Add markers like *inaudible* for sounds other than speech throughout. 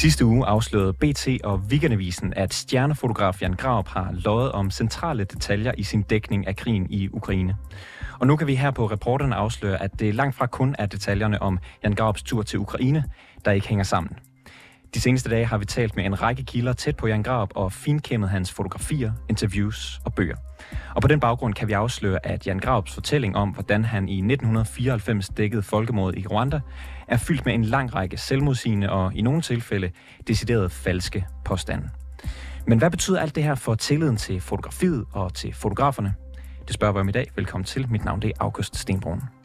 sidste uge afslørede BT og Weekendavisen, at stjernefotograf Jan Graup har løjet om centrale detaljer i sin dækning af krigen i Ukraine. Og nu kan vi her på reporterne afsløre, at det langt fra kun er detaljerne om Jan Graups tur til Ukraine, der ikke hænger sammen. De seneste dage har vi talt med en række kilder tæt på Jan Graup og finkæmmet hans fotografier, interviews og bøger. Og på den baggrund kan vi afsløre, at Jan Graups fortælling om, hvordan han i 1994 dækkede folkemordet i Rwanda, er fyldt med en lang række selvmodsigende og i nogle tilfælde decideret falske påstande. Men hvad betyder alt det her for tilliden til fotografiet og til fotograferne? Det spørger vi om i dag. Velkommen til. Mit navn det er August Stenbrun.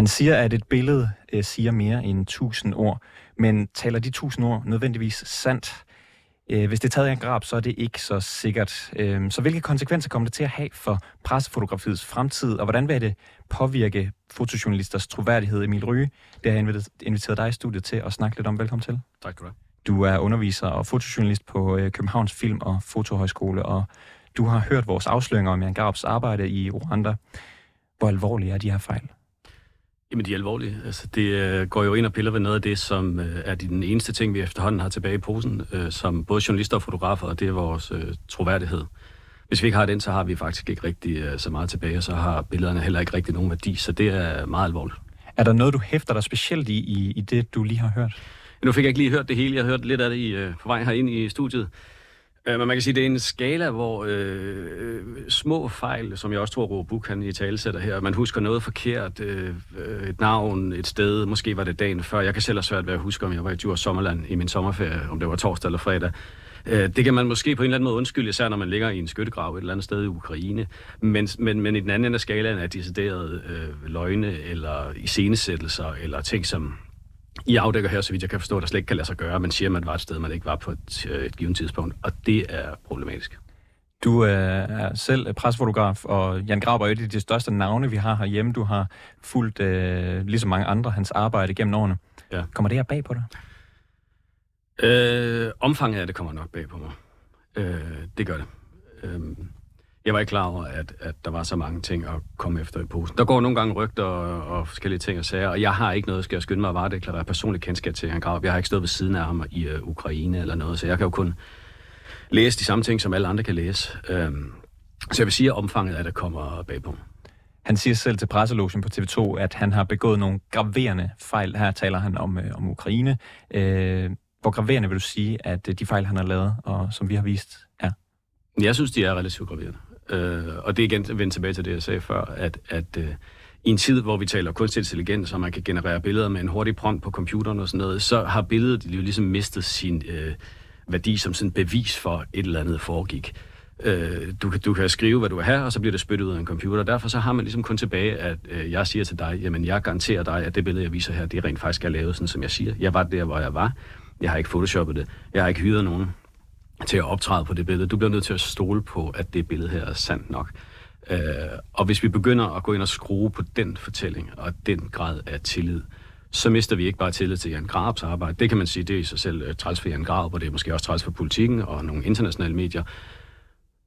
Man siger, at et billede øh, siger mere end tusind ord, men taler de tusind ord nødvendigvis sandt? Øh, hvis det er taget i en grab, så er det ikke så sikkert. Øh, så hvilke konsekvenser kommer det til at have for pressefotografiets fremtid, og hvordan vil det påvirke fotojournalisters troværdighed? Emil Ryge, det har jeg inviteret dig i studiet til at snakke lidt om. Velkommen til. Tak skal du have. Du er underviser og fotojournalist på øh, Københavns Film- og Fotohøjskole, og du har hørt vores afsløringer om Jan Grabs arbejde i Rwanda. Hvor alvorlige er de her fejl? Jamen, de er alvorlige. Altså, det øh, går jo ind og piller ved noget af det, som øh, er den eneste ting, vi efterhånden har tilbage i posen, øh, som både journalister og fotografer, og det er vores øh, troværdighed. Hvis vi ikke har den, så har vi faktisk ikke rigtig øh, så meget tilbage, og så har billederne heller ikke rigtig nogen værdi, så det er meget alvorligt. Er der noget, du hæfter dig specielt i, i, i det, du lige har hørt? Nu fik jeg ikke lige hørt det hele. Jeg har hørt lidt af det i, øh, på vej herind i studiet. Øh, men man kan sige, at det er en skala, hvor øh, øh, små fejl, som jeg også tror, Rob kan han i tale sætter her, man husker noget forkert, øh, et navn, et sted, måske var det dagen før. Jeg kan selv have svært ved at huske, om jeg var i Djurs Sommerland i min sommerferie, om det var torsdag eller fredag. Øh, det kan man måske på en eller anden måde undskylde, især når man ligger i en skyttegrav et eller andet sted i Ukraine. Men, men, men i den anden ende af skalaen er decideret øh, løgne eller iscenesættelser eller ting, som i afdækker her, så vidt jeg kan forstå, der slet ikke kan lade sig gøre. Man siger, at man var et sted, man ikke var på et, øh, et givet tidspunkt, og det er problematisk. Du øh, er selv presfotograf, og Jan Grauber er et af de største navne, vi har herhjemme. Du har fulgt, øh, ligesom mange andre, hans arbejde gennem årene. Ja. Kommer det her bag på dig? Øh, omfanget af det kommer nok bag på mig. Øh, det gør det. Øh, jeg var ikke klar over, at, at der var så mange ting at komme efter i posen. Der går nogle gange rygter og, og forskellige ting og sager, og jeg har ikke noget, skal jeg skynde mig at varedeklarere personligt kendskab til han Graup. Jeg har ikke stået ved siden af ham i uh, Ukraine eller noget, så jeg kan jo kun læse de samme ting, som alle andre kan læse. Um, så jeg vil sige, at omfanget af det kommer bagpå. Han siger selv til presselogen på TV2, at han har begået nogle graverende fejl. Her taler han om, øh, om Ukraine. Øh, hvor graverende vil du sige, at øh, de fejl, han har lavet, og som vi har vist, er? Jeg synes, de er relativt graverende. Øh, og det er igen vendt tilbage til det, jeg sagde før, at, at øh, i en tid, hvor vi taler kunstig intelligens, og man kan generere billeder med en hurtig prompt på computeren og sådan noget, så har billedet jo ligesom mistet sin øh, værdi som sådan bevis for, et eller andet foregik. Øh, du, kan, du kan skrive, hvad du vil have, og så bliver det spyttet ud af en computer. Derfor så har man ligesom kun tilbage, at øh, jeg siger til dig, jamen jeg garanterer dig, at det billede, jeg viser her, det rent faktisk er lavet, sådan som jeg siger. Jeg var der, hvor jeg var. Jeg har ikke photoshoppet det. Jeg har ikke hyret nogen til at optræde på det billede. Du bliver nødt til at stole på, at det billede her er sandt nok. Øh, og hvis vi begynder at gå ind og skrue på den fortælling og den grad af tillid, så mister vi ikke bare tillid til Jan Grabs arbejde. Det kan man sige, det er i sig selv øh, træls for Jan Grab, og det er måske også træls for politikken og nogle internationale medier.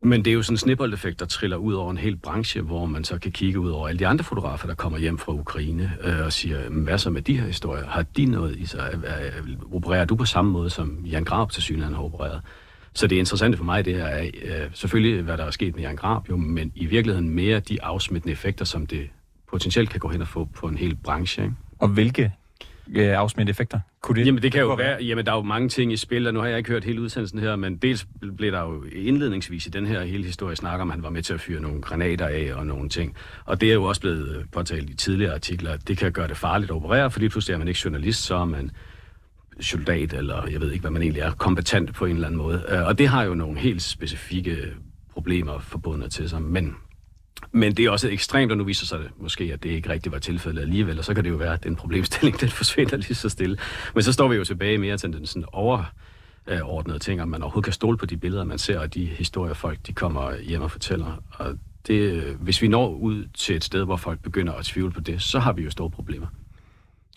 Men det er jo sådan en snibboldeffekt, der triller ud over en hel branche, hvor man så kan kigge ud over alle de andre fotografer, der kommer hjem fra Ukraine øh, og siger, hvad så med de her historier? Har de noget i sig? Øh, opererer du på samme måde, som Jan Grab til synligheden har opereret? Så det interessante for mig, det er øh, selvfølgelig, hvad der er sket med Jan Grab, jo, men i virkeligheden mere de afsmittende effekter, som det potentielt kan gå hen og få på en hel branche. Ikke? Og hvilke øh, afsmittende effekter? Kunne det, jamen det kan jo være, jamen der er jo mange ting i spil, og nu har jeg ikke hørt hele udsendelsen her, men dels blev der jo indledningsvis i den her hele historie snak om, at han var med til at fyre nogle granater af og nogle ting. Og det er jo også blevet øh, påtalt i tidligere artikler, at det kan gøre det farligt at operere, fordi pludselig er man ikke journalist, så er man soldat, eller jeg ved ikke, hvad man egentlig er, kompetent på en eller anden måde. Øh, og det har jo nogle helt specifikke problemer forbundet til sig, men men det er også ekstremt, og nu viser sig det måske, at det ikke rigtig var tilfældet alligevel, og så kan det jo være, at den problemstilling, *laughs* den forsvinder lige så stille. Men så står vi jo tilbage mere til den sådan overordnede ting, om man overhovedet kan stole på de billeder, man ser, og de historier, folk de kommer hjem og fortæller. Og det, hvis vi når ud til et sted, hvor folk begynder at tvivle på det, så har vi jo store problemer.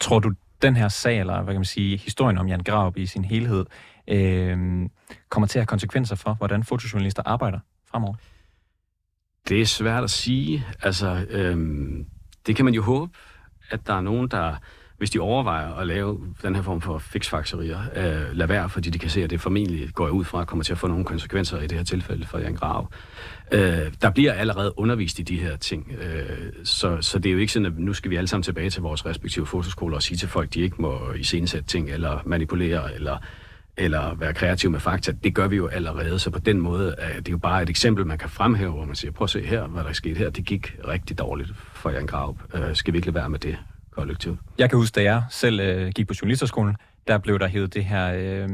Tror du, den her sag, eller hvad kan man sige, historien om Jan Graup i sin helhed, øh, kommer til at have konsekvenser for, hvordan fotojournalister arbejder fremover? Det er svært at sige. Altså, øh, det kan man jo håbe, at der er nogen, der, hvis de overvejer at lave den her form for fixfakserier, øh, lad være, fordi de kan se, at det formentlig går ud fra, at kommer til at få nogle konsekvenser i det her tilfælde for Jan Grav. Øh, der bliver allerede undervist i de her ting, øh, så, så det er jo ikke sådan, at nu skal vi alle sammen tilbage til vores respektive fotoskoler og sige til folk, at de ikke må iscenesætte ting, eller manipulere, eller eller være kreativ med fakta, det gør vi jo allerede, så på den måde er det jo bare et eksempel, man kan fremhæve, hvor man siger, prøv at se her, hvad der er sket her, det gik rigtig dårligt for Jan Graup. Øh, skal vi ikke lade være med det kollektivt? Jeg kan huske, da jeg selv øh, gik på journalisterskolen, der blev der hævet det her... Øh,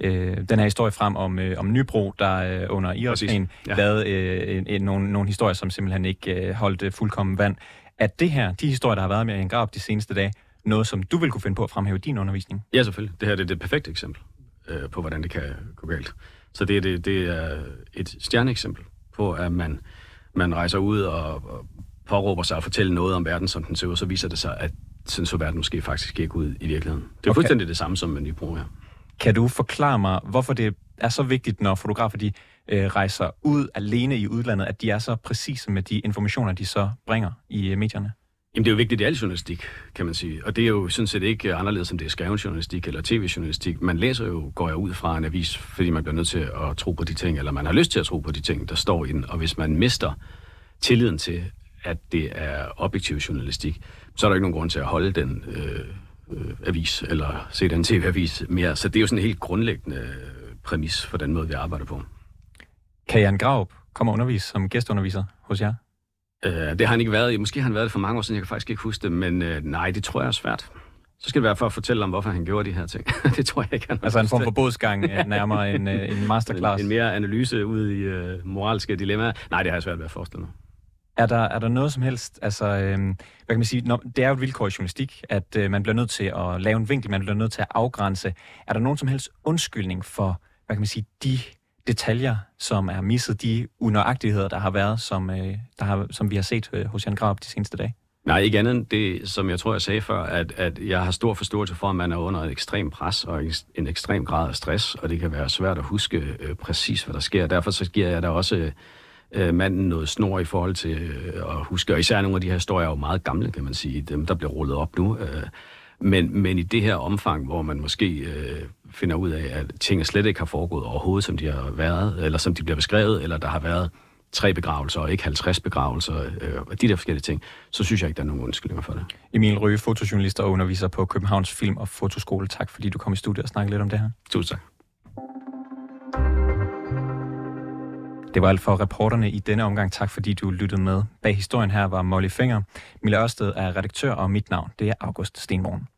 øh, den her historie frem om, øh, om Nybro, der øh, under Irakkrigen ja. lavede øh, en, en, nogle, nogle historier, som simpelthen ikke øh, holdt øh, fuldkommen vand. At det her, de historier, der har været med Jan Graup de seneste dage, noget, som du vil kunne finde på at fremhæve i din undervisning? Ja, selvfølgelig. Det her det er det perfekte eksempel øh, på, hvordan det kan gå galt. Så det, det, det er et stjerneeksempel på, at man, man rejser ud og, og påråber sig at fortælle noget om verden, som den ser ud, så viser det sig, at sådan så verden måske faktisk ikke ud i virkeligheden. Det er okay. fuldstændig det samme som med Nybro her. Kan du forklare mig, hvorfor det er så vigtigt, når fotografer de øh, rejser ud alene i udlandet, at de er så præcise med de informationer, de så bringer i øh, medierne? Jamen, det er jo vigtigt i al journalistik, kan man sige. Og det er jo sådan set ikke anderledes, som det er skrevet journalistik eller tv-journalistik. Man læser jo, går jeg ud fra en avis, fordi man bliver nødt til at tro på de ting, eller man har lyst til at tro på de ting, der står i den. Og hvis man mister tilliden til, at det er objektiv journalistik, så er der ikke nogen grund til at holde den øh, øh, avis, eller se den tv-avis mere. Så det er jo sådan en helt grundlæggende øh, præmis for den måde, vi arbejder på. Kan Jan Graup komme og undervise som gæstunderviser hos jer? Uh, det har han ikke været. Måske har han været det for mange år siden, jeg kan faktisk ikke huske det, men uh, nej, det tror jeg er svært. Så skal det være for at fortælle om, hvorfor han gjorde de her ting. *laughs* det tror jeg ikke, han Altså en form for bodsgang øh, nærmere en, en *laughs* masterclass. En, en mere analyse ud i uh, moralske dilemmaer. Nej, det har jeg svært ved at forestille mig. Er der, er der noget som helst, altså, øh, hvad kan man sige, når, det er jo et vilkår i journalistik, at øh, man bliver nødt til at lave en vinkel, man bliver nødt til at afgrænse. Er der nogen som helst undskyldning for, hvad kan man sige, de detaljer, som er misset, de unøjagtigheder, der har været, som, øh, der har, som vi har set øh, hos Jan Grab de seneste dage? Nej, ikke andet end det, som jeg tror, jeg sagde før, at, at jeg har stor forståelse for, at man er under et ekstrem pres og en ekstrem grad af stress, og det kan være svært at huske øh, præcis, hvad der sker. Derfor så giver jeg da også øh, manden noget snor i forhold til øh, at huske, og især nogle af de her historier er jo meget gamle, kan man sige, dem der bliver rullet op nu. Øh, men, men i det her omfang, hvor man måske øh, finder ud af, at tingene slet ikke har foregået overhovedet, som de har været, eller som de bliver beskrevet, eller der har været tre begravelser og ikke 50 begravelser, øh, og de der forskellige ting, så synes jeg ikke, der er nogen undskyldninger for det. Emil Røge, fotojournalist og underviser på Københavns Film- og Fotoskole. Tak fordi du kom i studiet og snakkede lidt om det her. Tusind tak. Det var alt for reporterne i denne omgang. Tak fordi du lyttede med. Bag historien her var Molly Finger. Mille Ørsted er redaktør, og mit navn det er August Stenvogn.